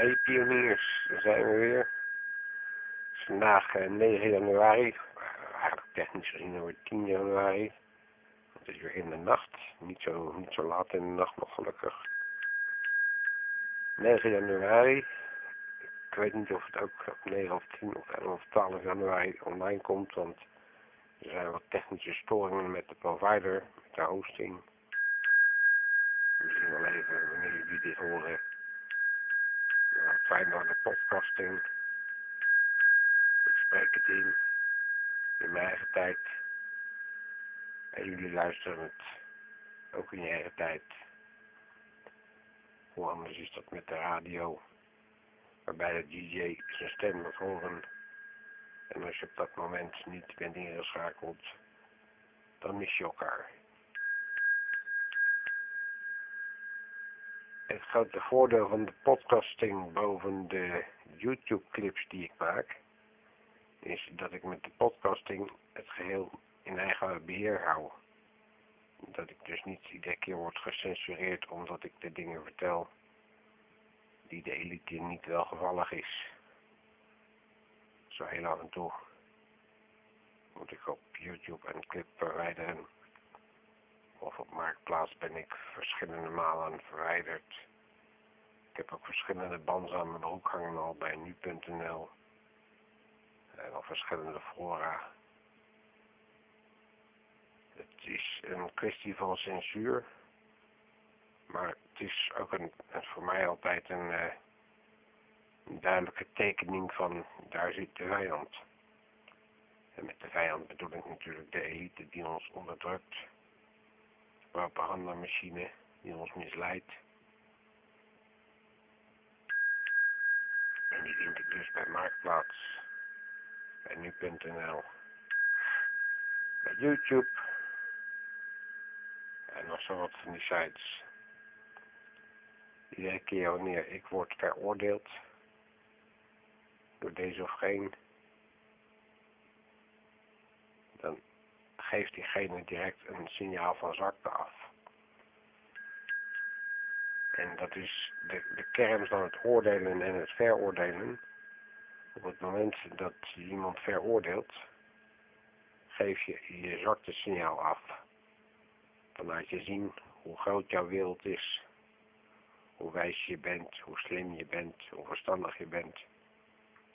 Hey pioniers, daar zijn we weer. Vandaag eh, 9 januari, eh, eigenlijk technisch gezien alweer 10 januari. Het is weer in de nacht, niet zo, niet zo laat in de nacht nog gelukkig. 9 januari, ik weet niet of het ook op 9 of 10 of 11 of 12 januari online komt, want er zijn wat technische storingen met de provider, met de hosting. Misschien wel even wanneer jullie dit horen. Fijn de podcasting. Ik spreek het in. In mijn eigen tijd. En jullie luisteren het ook in je eigen tijd. Hoe anders is dat met de radio. Waarbij de DJ zijn stem moet horen. En als je op dat moment niet bent ingeschakeld, dan mis je elkaar. Het grote voordeel van de podcasting boven de YouTube-clips die ik maak, is dat ik met de podcasting het geheel in eigen beheer hou. Dat ik dus niet iedere keer word gecensureerd omdat ik de dingen vertel die de elite niet welgevallig is. Zo heel af en toe moet ik op YouTube een clip verwijderen. Of op Marktplaats ben ik verschillende malen verwijderd. Ik heb ook verschillende bands aan mijn broek hangen al bij nu.nl. En al verschillende fora. Het is een kwestie van censuur. Maar het is ook een, voor mij altijd een, uh, een duidelijke tekening van daar zit de vijand. En met de vijand bedoel ik natuurlijk de elite die ons onderdrukt propagandamachine die ons misleidt. En die vind ik dus bij Marktplaats, bij nu.nl, bij YouTube en nog zo wat van die sites. Iedere keer wanneer ik word veroordeeld door deze of geen, dan geeft diegene direct een signaal van zwakte af. En dat is de, de kern van het oordelen en het veroordelen. Op het moment dat je iemand veroordeelt, geef je je zwakte signaal af. Dan laat je zien hoe groot jouw wereld is. Hoe wijs je bent, hoe slim je bent, hoe verstandig je bent.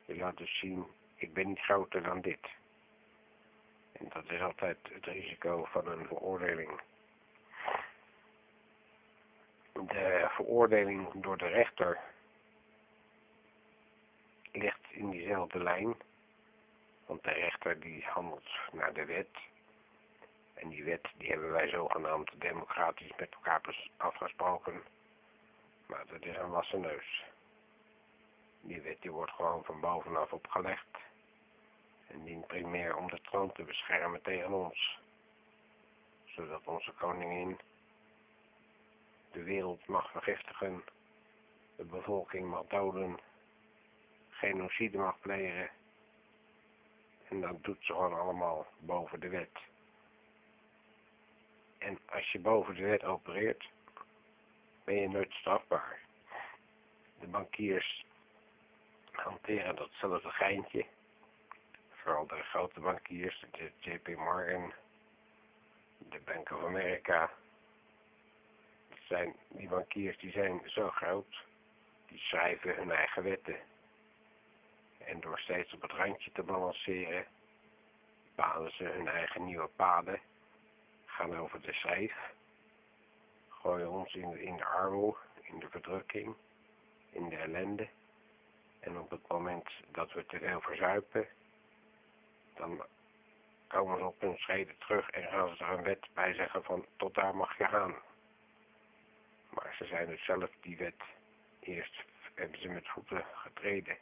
Je laat dus zien, ik ben niet groter dan dit. En dat is altijd het risico van een veroordeling. De veroordeling door de rechter ligt in diezelfde lijn. Want de rechter die handelt naar de wet. En die wet die hebben wij zogenaamd democratisch met elkaar afgesproken. Maar dat is een wassen neus. Die wet die wordt gewoon van bovenaf opgelegd en dient primair om de troon te beschermen tegen ons, zodat onze koningin de wereld mag vergiftigen, de bevolking mag doden, genocide mag plegen, en dat doet ze gewoon allemaal boven de wet. En als je boven de wet opereert, ben je nooit strafbaar. De bankiers hanteren datzelfde geintje vooral de grote bankiers, de JP Morgan, de Bank of America. Zijn, die bankiers die zijn zo groot, die schrijven hun eigen wetten. En door steeds op het randje te balanceren, bepalen ze hun eigen nieuwe paden, gaan over de schijf, gooien ons in in de armoede, in de verdrukking, in de ellende. En op het moment dat we te veel verzuipen, dan komen ze op hun schreden terug en gaan ze er een wet bij zeggen van tot daar mag je gaan. Maar ze zijn dus zelf die wet eerst hebben ze met voeten getreden.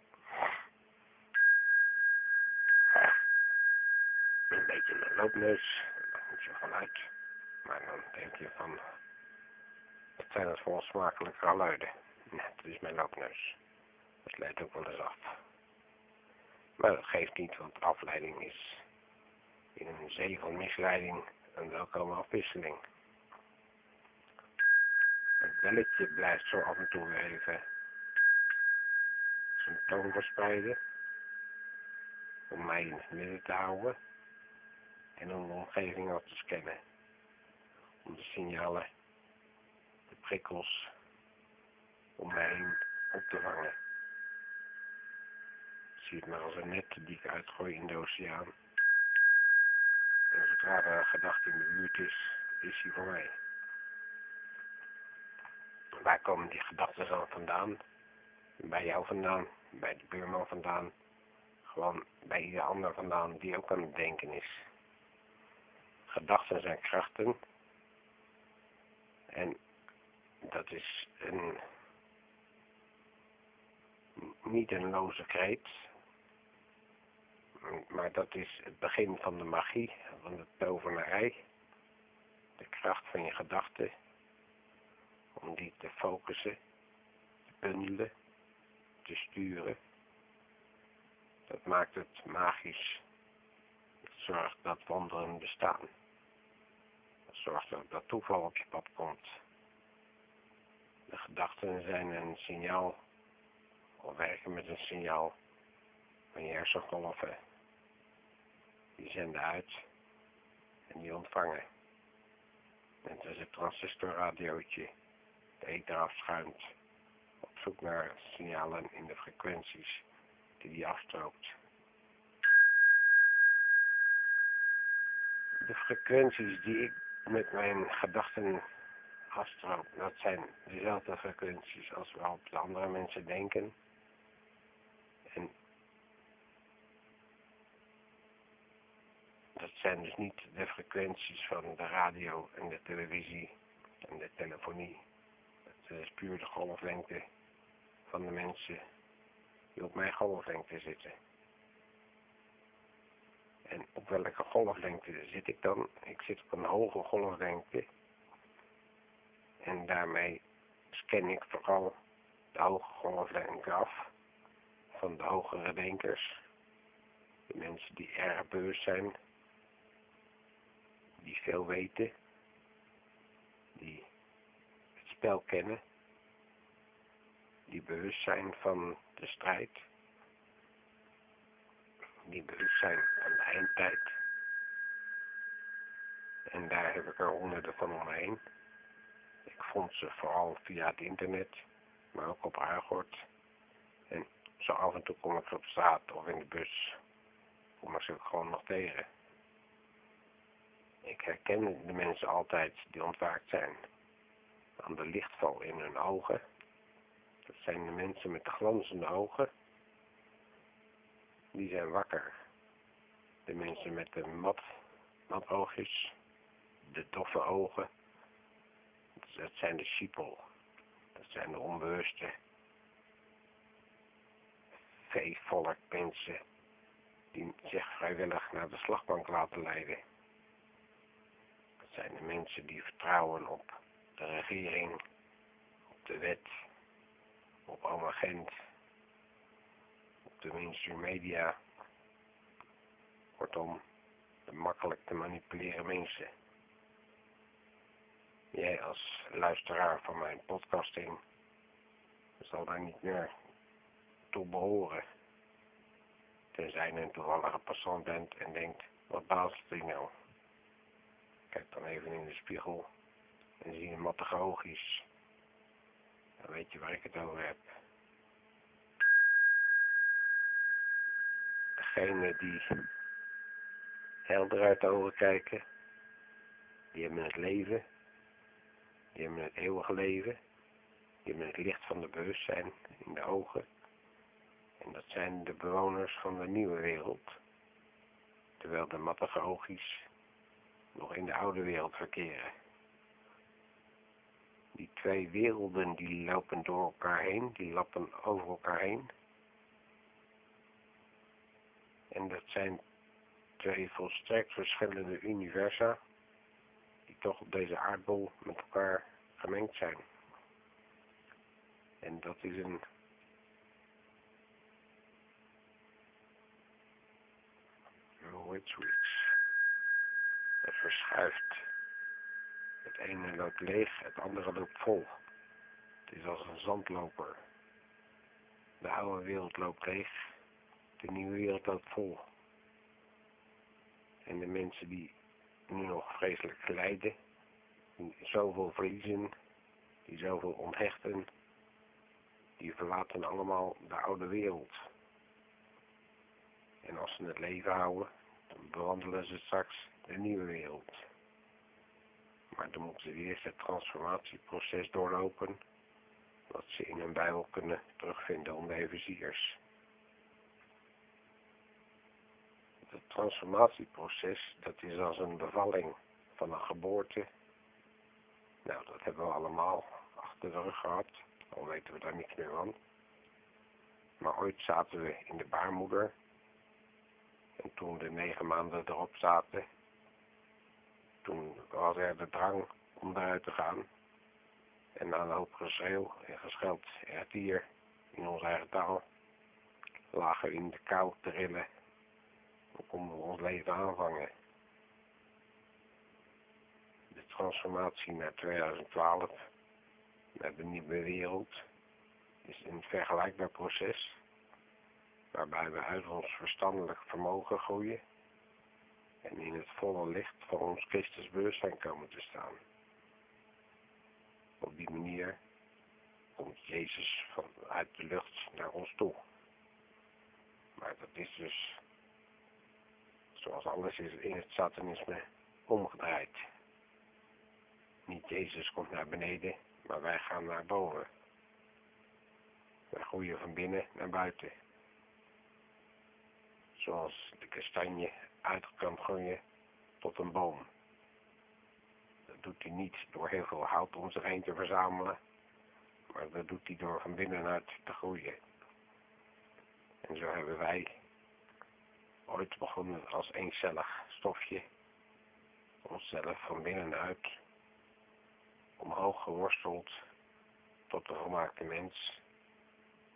Een beetje een loopneus, dat maakt niet zo van uit. Maar dan denk je van, het zijn het voor ons smakelijke geluiden. Nee, het is mijn loopneus. Dat leidt ook wel eens af. Maar dat geeft niet, want afleiding is in een zee van misleiding een welkome afwisseling. Het belletje blijft zo af en toe even zijn toon verspreiden. Om mij in het midden te houden. En om de omgeving af te scannen. Om de signalen, de prikkels om mij heen op te vangen. Zie het maar als een net die ik uitgooi in de oceaan. En zodra er een gedachte in de buurt is, is hij voor mij. Waar komen die gedachten dan vandaan? Bij jou vandaan, bij de buurman vandaan, gewoon bij ieder ander vandaan die ook aan het denken is. Gedachten zijn krachten en dat is een, niet een loze kreet, maar dat is het begin van de magie, van de tovenarij, de kracht van je gedachten, om die te focussen, te bundelen, te sturen. Dat maakt het magisch. Dat zorgt dat wonderen bestaan. Dat zorgt ook dat toeval op je pad komt. De gedachten zijn een signaal, of werken met een signaal van je hersengolven. Die zenden uit en die ontvangen. Net als het transistorradiootje de ether afschuimt op zoek naar signalen in de frequenties die die afstroopt. De frequenties die ik met mijn gedachten afstroop, dat zijn dezelfde frequenties als waarop de andere mensen denken. En dat zijn dus niet de frequenties van de radio en de televisie en de telefonie. Dat is puur de golflengte van de mensen die op mijn golflengte zitten. En op welke golflengte zit ik dan? Ik zit op een hoge golflengte. En daarmee scan ik vooral de hoge golflengte af van de hogere denkers. De mensen die erg bewust zijn. Die veel weten. Die het spel kennen. Die bewust zijn van de strijd. Die bewust zijn van de eindtijd. En daar heb ik er honderden van omheen. Ik vond ze vooral via het internet, maar ook op Argort. En zo af en toe kom ik op straat of in de bus. Kom ik ze gewoon nog tegen. Ik herken de mensen altijd die ontwaakt zijn. Aan de lichtval in hun ogen dat zijn de mensen met de glanzende ogen. Die zijn wakker. De mensen met de mat, mat oogjes. De doffe ogen. Dat zijn de sheeple. Dat zijn de onbewuste. Veevolk mensen. Die zich vrijwillig naar de slagbank laten leiden. Zijn de mensen die vertrouwen op de regering. Op de wet op Amagent, op de mainstream media, kortom, de makkelijk te manipuleren mensen. Jij als luisteraar van mijn podcasting zal daar niet meer toe behoren. Tenzij je een toevallige passant bent en denkt, wat baalt die nou? Kijk dan even in de spiegel en zie een mattige oogjes dan weet je waar ik het over heb. Degene die helder uit de ogen kijken, die hebben het leven, die hebben het eeuwige leven, die hebben het licht van de bewustzijn in de ogen. En dat zijn de bewoners van de nieuwe wereld, terwijl de mattige oogjes nog in de oude wereld verkeren die twee werelden die lopen door elkaar heen, die lappen over elkaar heen. En dat zijn twee volstrekt verschillende universa, die toch op deze aardbol met elkaar gemengd zijn. En dat is een. Het verschuift het ene loopt leeg, het andere loopt vol. Het is als een zandloper. De oude wereld loopt leeg, de nieuwe wereld loopt vol. En de mensen die nu nog vreselijk lijden, die zoveel verliezen, die zoveel onthechten, die verlaten allemaal de oude wereld. En als ze het leven houden, dan bewandelen ze straks de nieuwe wereld. Maar dan moeten ze eerst het transformatieproces doorlopen, wat ze in hun Bijbel kunnen terugvinden onder de Efeziërs. Het transformatieproces, dat is als een bevalling van een geboorte. Nou, dat hebben we allemaal achter de rug gehad, al weten we daar niks meer van. Maar ooit zaten we in de baarmoeder. En toen de negen maanden erop zaten, toen was er de drang om eruit te gaan. En na een hoop geschreeuw en gescheld en hier in onze eigen taal lagen we in de kou te rillen. Dan konden we ons leven aanvangen. De transformatie naar 2012, naar de nieuwe wereld, is een vergelijkbaar proces waarbij we uit ons verstandelijk vermogen groeien en in het volle licht van ons Christusbewustzijn komen te staan. Op die manier komt Jezus vanuit de lucht naar ons toe. Maar dat is dus, zoals alles is in het satanisme, omgedraaid. Niet Jezus komt naar beneden, maar wij gaan naar boven. Wij groeien van binnen naar buiten. Zoals de kastanje uit kan groeien tot een boom. Dat doet hij niet door heel veel hout om zich heen te verzamelen, maar dat doet hij door van binnenuit te groeien. En zo hebben wij ooit begonnen als eencellig stofje, onszelf van binnenuit omhoog geworsteld tot de volmaakte mens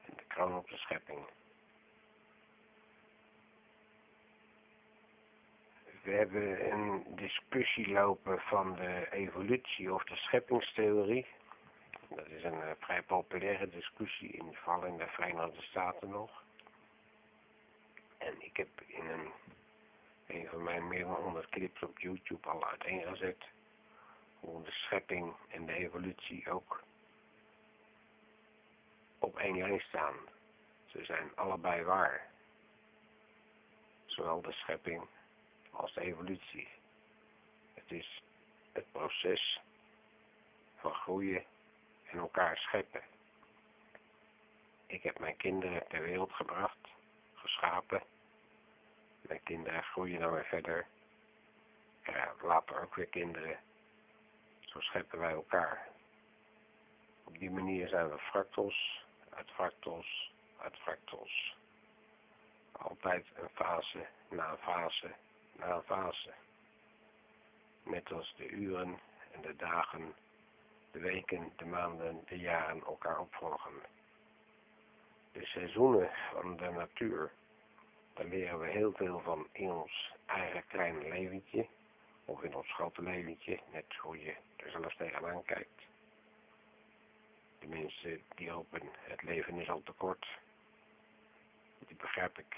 en de kroon op de schepping. We hebben een discussie lopen van de evolutie of de scheppingstheorie. Dat is een uh, vrij populaire discussie, in geval in de Verenigde Staten nog. En ik heb in een, een van mijn meer dan 100 clips op YouTube al uiteengezet hoe de schepping en de evolutie ook op één lijn staan. Ze zijn allebei waar. Zowel de schepping als de evolutie. Het is het proces van groeien en elkaar scheppen. Ik heb mijn kinderen ter wereld gebracht, geschapen. Mijn kinderen groeien dan weer verder. Ja, later ook weer kinderen. Zo scheppen wij elkaar. Op die manier zijn we fractals, uit fractals, uit fractals. Altijd een fase na een fase na fase. Net als de uren en de dagen, de weken, de maanden, de jaren elkaar opvolgen. De seizoenen van de natuur, daar leren we heel veel van in ons eigen kleine leventje, of in ons grote leventje, net hoe je er zelfs tegenaan kijkt. De mensen die hopen het leven is al te kort, die begrijp ik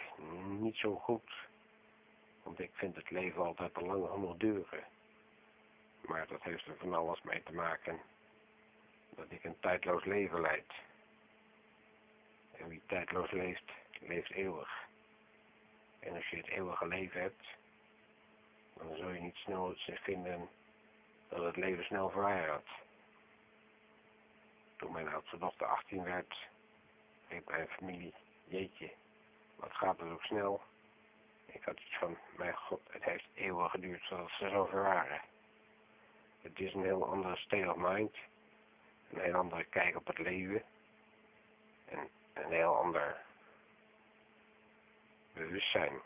niet zo goed. Want ik vind het leven altijd te lang genoeg duren. Maar dat heeft er van alles mee te maken. Dat ik een tijdloos leven leid. En wie tijdloos leeft, leeft eeuwig. En als je het eeuwige leven hebt, dan zul je niet snel vinden dat het leven snel gaat. Toen mijn oudste dochter 18 werd, riep mijn familie, jeetje, wat gaat het ook snel. Ik had iets van, mijn god, het heeft eeuwen geduurd zodat ze zover waren. Het is een heel andere state of mind. Een heel andere kijk op het leven. En een heel ander bewustzijn.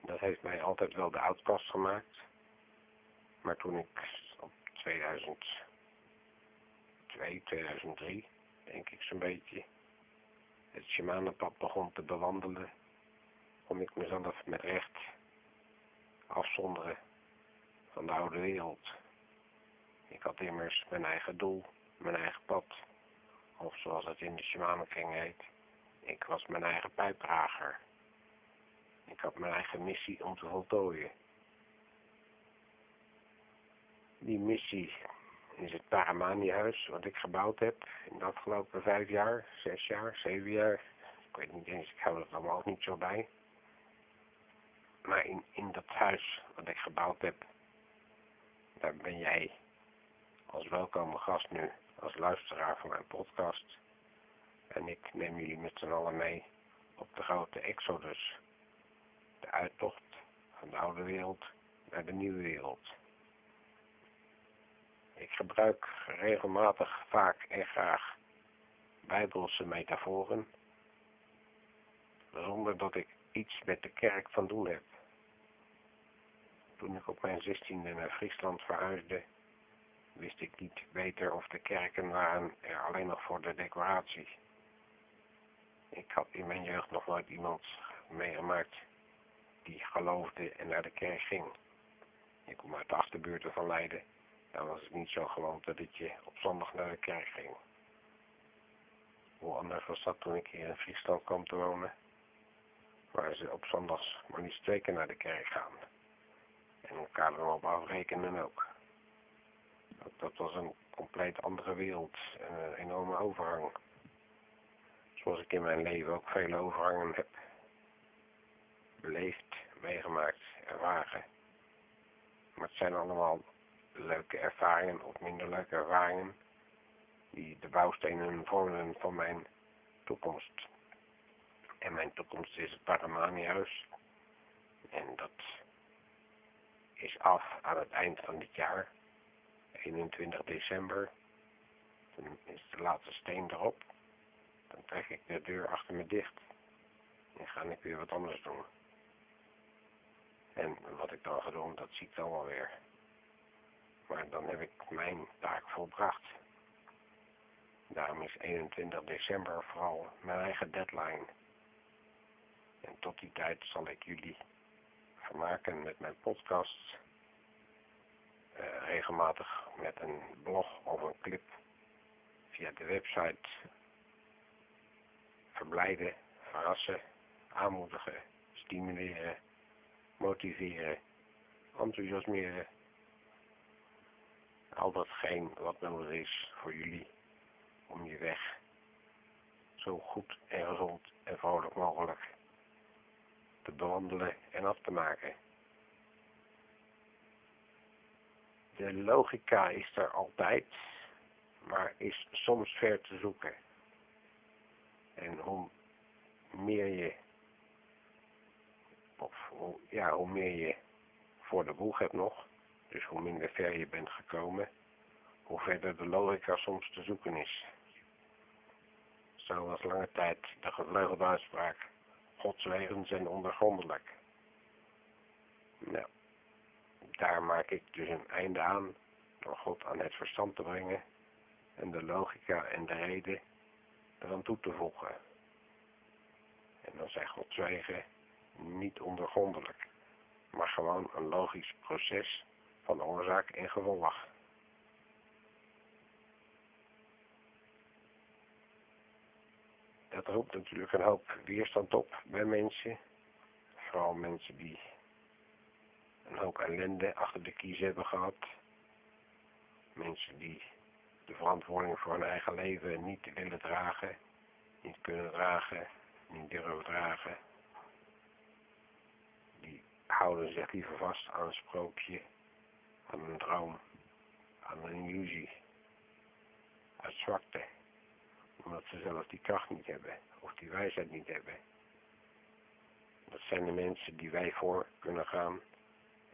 Dat heeft mij altijd wel de outcast gemaakt. Maar toen ik op 2002, 2003, denk ik zo'n beetje, het shamanenpad begon te bewandelen, kon ik mezelf met recht afzonderen van de oude wereld. Ik had immers mijn eigen doel, mijn eigen pad, of zoals het in de shamanenkring heet, ik was mijn eigen pijpdrager. Ik had mijn eigen missie om te voltooien. Die missie is het Paramani-huis wat ik gebouwd heb in de afgelopen vijf jaar, zes jaar, zeven jaar. Ik weet niet eens, ik hou het allemaal ook niet zo bij. Maar in, in dat huis wat ik gebouwd heb, daar ben jij als welkome gast nu, als luisteraar van mijn podcast. En ik neem jullie met z'n allen mee op de grote exodus. De uittocht van de oude wereld naar de nieuwe wereld. Ik gebruik regelmatig, vaak en graag bijbelse metaforen, zonder dat ik iets met de kerk van doen heb. Toen ik op mijn zestiende naar Friesland verhuisde, wist ik niet beter of de kerken waren er alleen nog voor de decoratie. Ik had in mijn jeugd nog nooit iemand meegemaakt die geloofde en naar de kerk ging. Ik kom uit de achterbuurten van Leiden. Dan was het niet zo gewoon dat je op zondag naar de kerk ging. Hoe anders was dat toen ik hier in Friesland kwam te wonen. Waar ze op zondags maar niet keer naar de kerk gaan. Elkaar erop afrekenen ook. Dat was een compleet andere wereld en een enorme overhang. Zoals ik in mijn leven ook vele overhangen heb beleefd, meegemaakt, ervaren. Maar het zijn allemaal leuke ervaringen of minder leuke ervaringen die de bouwstenen vormen van mijn toekomst. En mijn toekomst is het Paramani-huis. En dat is af aan het eind van dit jaar. 21 december. Dan is de laatste steen erop. Dan trek ik de deur achter me dicht. En ga ik weer wat anders doen. En wat ik dan ga doen, dat zie ik dan wel weer. Maar dan heb ik mijn taak volbracht. Daarom is 21 december vooral mijn eigen deadline. En tot die tijd zal ik jullie vermaken met mijn podcasts. Uh, regelmatig met een blog of een clip via de website verblijden, verrassen, aanmoedigen, stimuleren, motiveren, enthousiasmeren. Al datgene wat nodig is voor jullie om je weg zo goed en gezond en vrolijk mogelijk te bewandelen en af te maken. De logica is er altijd, maar is soms ver te zoeken. En hoe meer je, of hoe, ja, hoe meer je voor de boeg hebt nog, dus hoe minder ver je bent gekomen, hoe verder de logica soms te zoeken is. Zo was lange tijd de gevleugelde uitspraak, Gods zijn ondergrondelijk. Nou, daar maak ik dus een einde aan door God aan het verstand te brengen en de logica en de reden eraan toe te voegen. En dan zijn Gods niet ondergrondelijk, maar gewoon een logisch proces van oorzaak en gevolg. Dat roept natuurlijk een hoop weerstand op bij mensen, vooral mensen die een hoop ellende achter de kies hebben gehad. Mensen die de verantwoording voor hun eigen leven niet willen dragen, niet kunnen dragen, niet durven dragen. Die houden zich liever vast aan een sprookje, aan een droom, aan een illusie, uit zwakte, omdat ze zelf die kracht niet hebben, of die wijsheid niet hebben. Dat zijn de mensen die wij voor kunnen gaan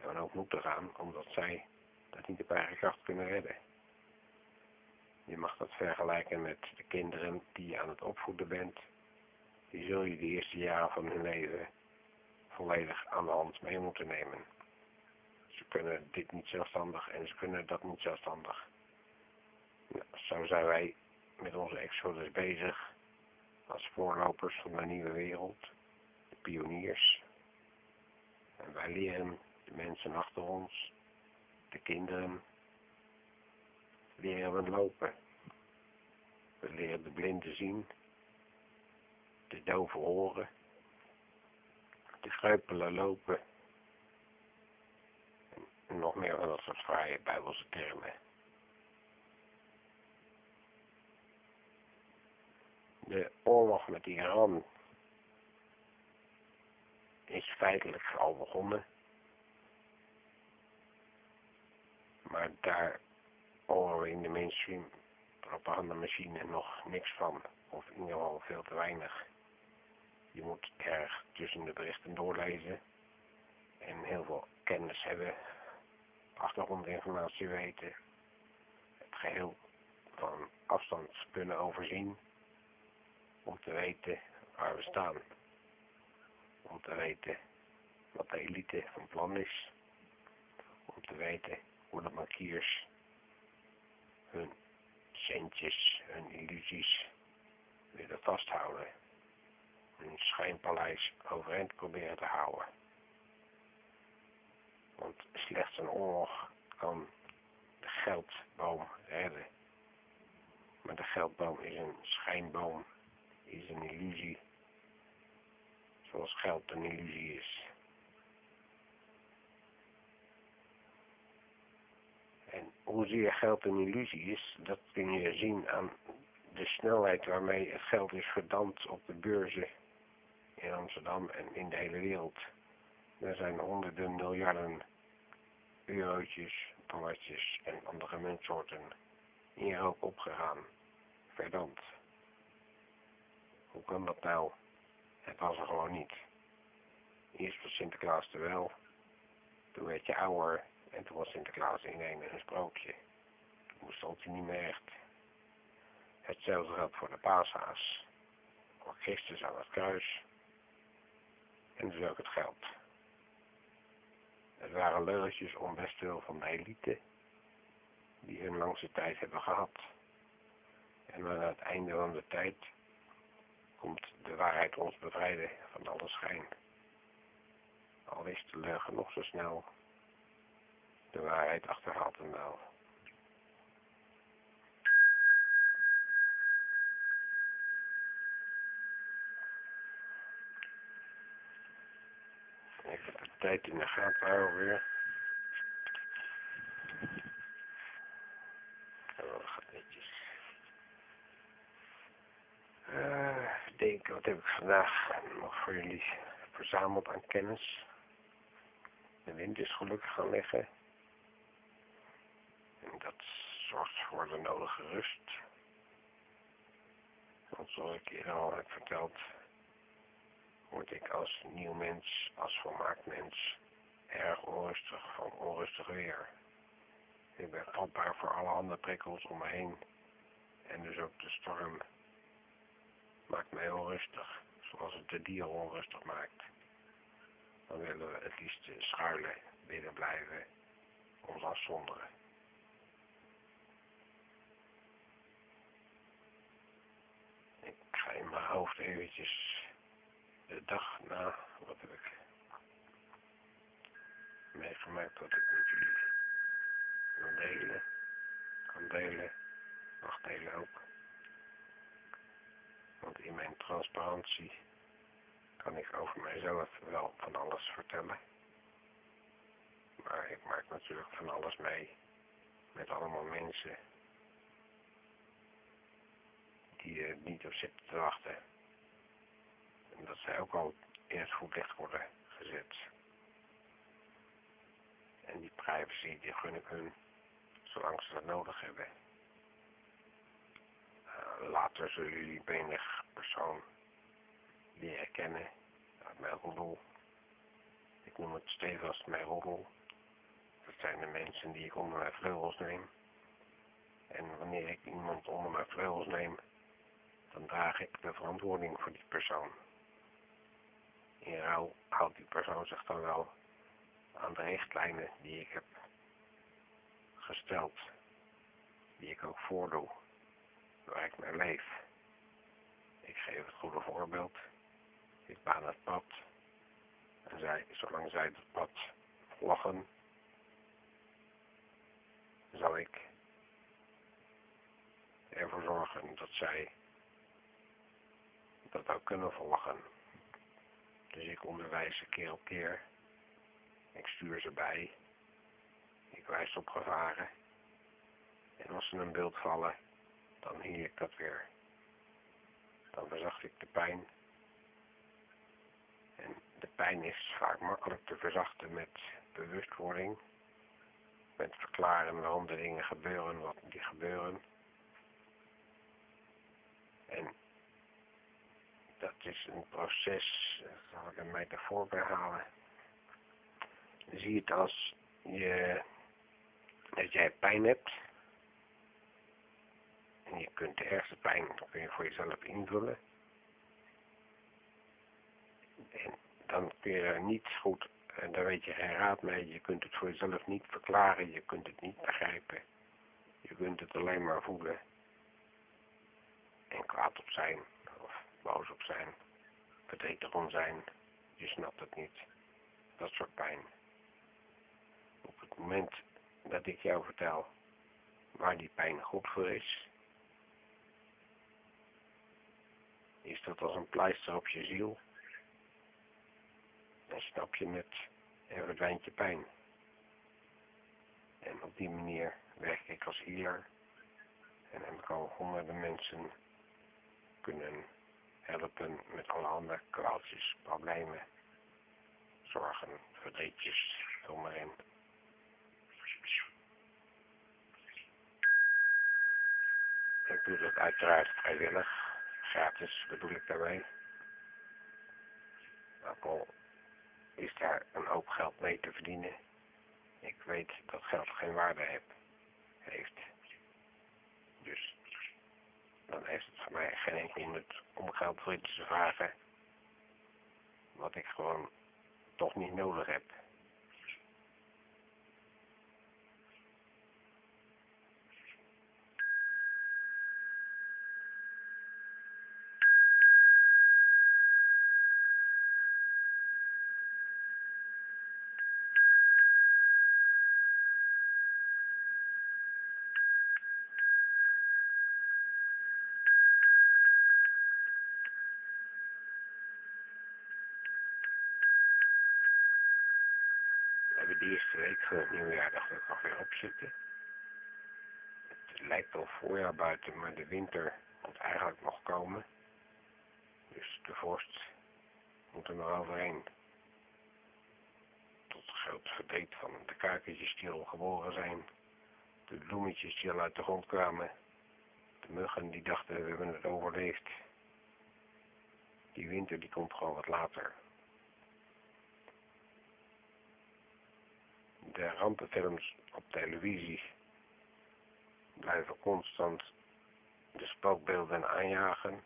en ook moeten gaan, omdat zij dat niet op eigen kracht kunnen redden. Je mag dat vergelijken met de kinderen die je aan het opvoeden bent. Die zul je de eerste jaren van hun leven volledig aan de hand mee moeten nemen. Ze kunnen dit niet zelfstandig en ze kunnen dat niet zelfstandig. Nou, zo zijn wij met onze exodus bezig als voorlopers van de nieuwe wereld, de pioniers. En wij leren de mensen achter ons, de kinderen, leren we lopen. We leren de blinden zien, de doven horen, de kreupelen lopen en nog meer van dat soort fraaie bijbelse termen. De oorlog met Iran is feitelijk al begonnen. Maar daar horen we in de mainstream propagandamachine nog niks van. Of in ieder geval veel te weinig. Je moet erg tussen de berichten doorlezen. En heel veel kennis hebben. Achtergrondinformatie weten. Het geheel van afstand kunnen overzien. Om te weten waar we staan. Om te weten wat de elite van plan is. Om te weten hoe de bankiers hun centjes, hun illusies willen vasthouden. Hun schijnpaleis overeind proberen te houden. Want slechts een oorlog kan de geldboom redden. Maar de geldboom is een schijnboom, is een illusie. Zoals geld een illusie is. En hoezeer geld een illusie is, dat kun je zien aan de snelheid waarmee het geld is verdampt op de beurzen in Amsterdam en in de hele wereld. Er zijn honderden miljarden eurotjes, dollartjes en andere muntsoorten in rook opgegaan, verdampt. Hoe kan dat nou? Het was er gewoon niet. Eerst was Sinterklaas er wel, toen werd je ouder en toen was Sinterklaas in een, sprookje. Toen stond hij niet meer echt. Hetzelfde geldt voor de paashaas. Voor Christus aan het kruis. En dus ook het geld. Het waren lulletjes om best veel van de elite. Die hun langste tijd hebben gehad. En aan het einde van de tijd komt de waarheid ons bevrijden van alle schijn. Al is de leugen nog zo snel de waarheid achterhaalt hem wel. Ik heb de tijd in de gaten houden weer. Oh, dat gaat netjes. Uh, denk, wat heb ik vandaag nog voor jullie verzameld aan kennis? De wind is gelukkig gaan liggen. En dat zorgt voor de nodige rust. Want zoals ik eerder al heb verteld, word ik als nieuw mens, als volmaakt mens, erg onrustig van onrustig weer. Ik ben vatbaar voor alle andere prikkels om me heen. En dus ook de storm maakt mij onrustig, zoals het de dier onrustig maakt. Dan willen we het liefst schuilen, binnen blijven, ons afzonderen. in mijn hoofd eventjes de dag na, wat heb ik meegemaakt wat ik met jullie wil delen, kan delen, mag delen ook. Want in mijn transparantie kan ik over mijzelf wel van alles vertellen. Maar ik maak natuurlijk van alles mee met allemaal mensen die er niet op zitten te wachten. En dat zij ook al in het voetlicht worden gezet. En die privacy, die gun ik hun, zolang ze dat nodig hebben. Uh, later zullen jullie menig persoon leren kennen uit mijn roddel. Ik noem het stevast mijn roddel. Dat zijn de mensen die ik onder mijn vleugels neem. En wanneer ik iemand onder mijn vleugels neem, dan draag ik de verantwoording voor die persoon. In rouw houdt die persoon zich dan wel aan de richtlijnen die ik heb gesteld, die ik ook voordoe, waar ik mee leef. Ik geef het goede voorbeeld, ik baan het pad, en zij, zolang zij het pad volgen, zal ik ervoor zorgen dat zij dat ook kunnen volgen. Dus ik onderwijs ze keer op keer. Ik stuur ze bij. Ik wijs op gevaren. En als ze een beeld vallen, dan hiel ik dat weer. Dan verzacht ik de pijn. En de pijn is vaak makkelijk te verzachten met bewustwording. Met verklaren waarom de dingen gebeuren wat die gebeuren. En dat is een proces, daar zal ik een metafoor bij halen. Zie het als je, dat jij pijn hebt. Je kunt de ergste pijn voor jezelf invullen. En dan kun je er niet goed, en daar weet je geen raad mee, je kunt het voor jezelf niet verklaren, je kunt het niet begrijpen. Je kunt het alleen maar voelen en kwaad op zijn boos op zijn, verdrietig om zijn, je snapt het niet. Dat soort pijn. Op het moment dat ik jou vertel waar die pijn goed voor is, is dat als een pleister op je ziel. Dan snap je het en verdwijnt je pijn. En op die manier werk ik als healer en heb ik al honderden mensen kunnen helpen met alle andere kwaaltjes, problemen, zorgen, verdrietjes, vul maar in. Ik doe dat uiteraard vrijwillig, gratis bedoel ik daarmee. Ook al is daar een hoop geld mee te verdienen. Ik weet dat geld geen waarde heeft. Dus dan heeft het voor mij geen enkel nut om geld voor iets te vragen. Wat ik gewoon toch niet nodig heb. De eerste week van het nieuwjaar dacht ik alweer opzitten. Het lijkt al voorjaar buiten, maar de winter moet eigenlijk nog komen. Dus de vorst moet er nog overheen. Tot groot verdriet van de kuikentjes die al geboren zijn. De bloemetjes die al uit de grond kwamen. De muggen die dachten we hebben het overleefd. Die winter die komt gewoon wat later. De rampenfilms op televisie blijven constant de spookbeelden aanjagen.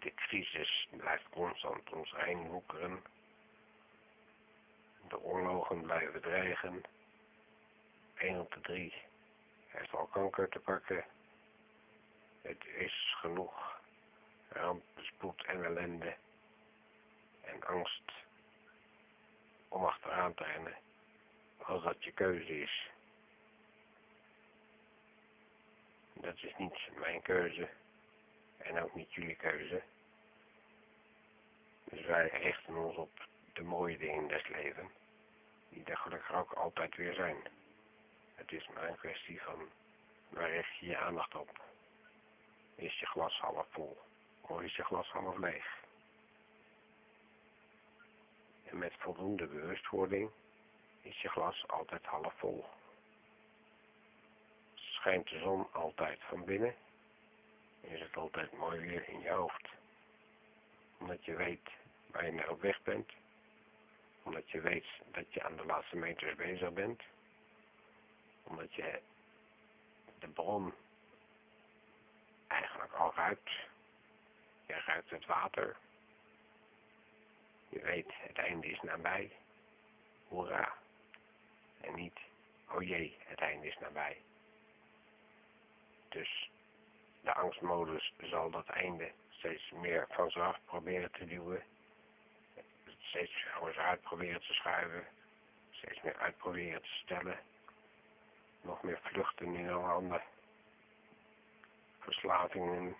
De crisis blijft constant ons heen. De oorlogen blijven dreigen. 1 op de 3 heeft al kanker te pakken. Het is genoeg ramp, spoed en ellende en angst om achteraan te rennen als dat je keuze is. Dat is niet mijn keuze en ook niet jullie keuze. Dus wij richten ons op de mooie dingen des levens, die er gelukkig ook altijd weer zijn. Het is maar een kwestie van, waar richt je je aandacht op? Is je glas half vol of is je glas half leeg? En met voldoende bewustwording is je glas altijd half vol. Schijnt de zon altijd van binnen, is het altijd mooi weer in je hoofd. Omdat je weet waar je naar op weg bent, omdat je weet dat je aan de laatste meters bezig bent, omdat je de bron eigenlijk al ruikt. Je ruikt het water. Je weet, het einde is nabij. Hoera. En niet, oh jee, het einde is nabij. Dus de angstmodus zal dat einde steeds meer van zich af proberen te duwen. Steeds voor zich uit proberen te schuiven. Steeds meer uit proberen te stellen. Nog meer vluchten in ander. verslavingen,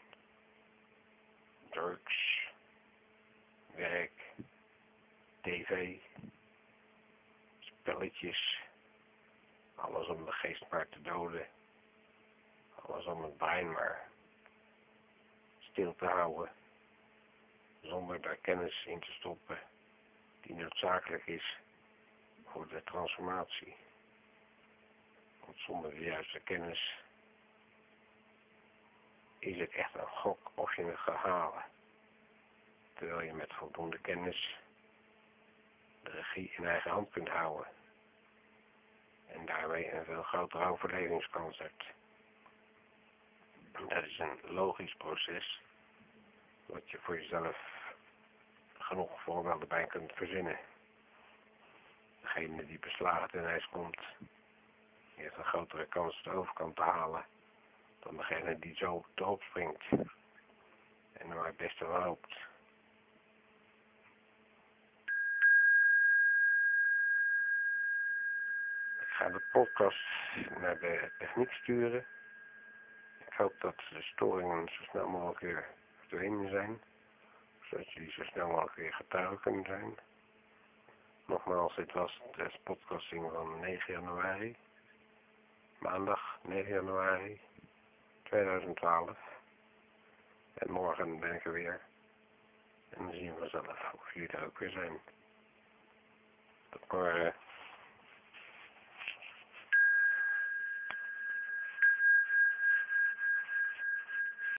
drugs, werk, tv, spelletjes, alles om de geest maar te doden, alles om het brein maar stil te houden, zonder daar kennis in te stoppen die noodzakelijk is voor de transformatie. Want zonder de juiste kennis is het echt een gok of je het gaat halen. Terwijl je met voldoende kennis de regie in eigen hand kunt houden. En daarmee een veel grotere overlevingskans hebt. Dat is een logisch proces. Wat je voor jezelf genoeg voorbeelden bij kunt verzinnen. Degene die beslagen ten ijs komt, heeft een grotere kans de overkant te halen dan degene die zo erop springt en maar het beste van ga de podcast naar de techniek sturen. Ik hoop dat de storingen zo snel mogelijk weer verdwenen zijn, zodat jullie zo snel mogelijk weer getuigen kunnen zijn. Nogmaals, dit was de podcasting van 9 januari, maandag 9 januari 2012. En morgen ben ik er weer. En dan zien we zelf of jullie er ook weer zijn. Tot morgen.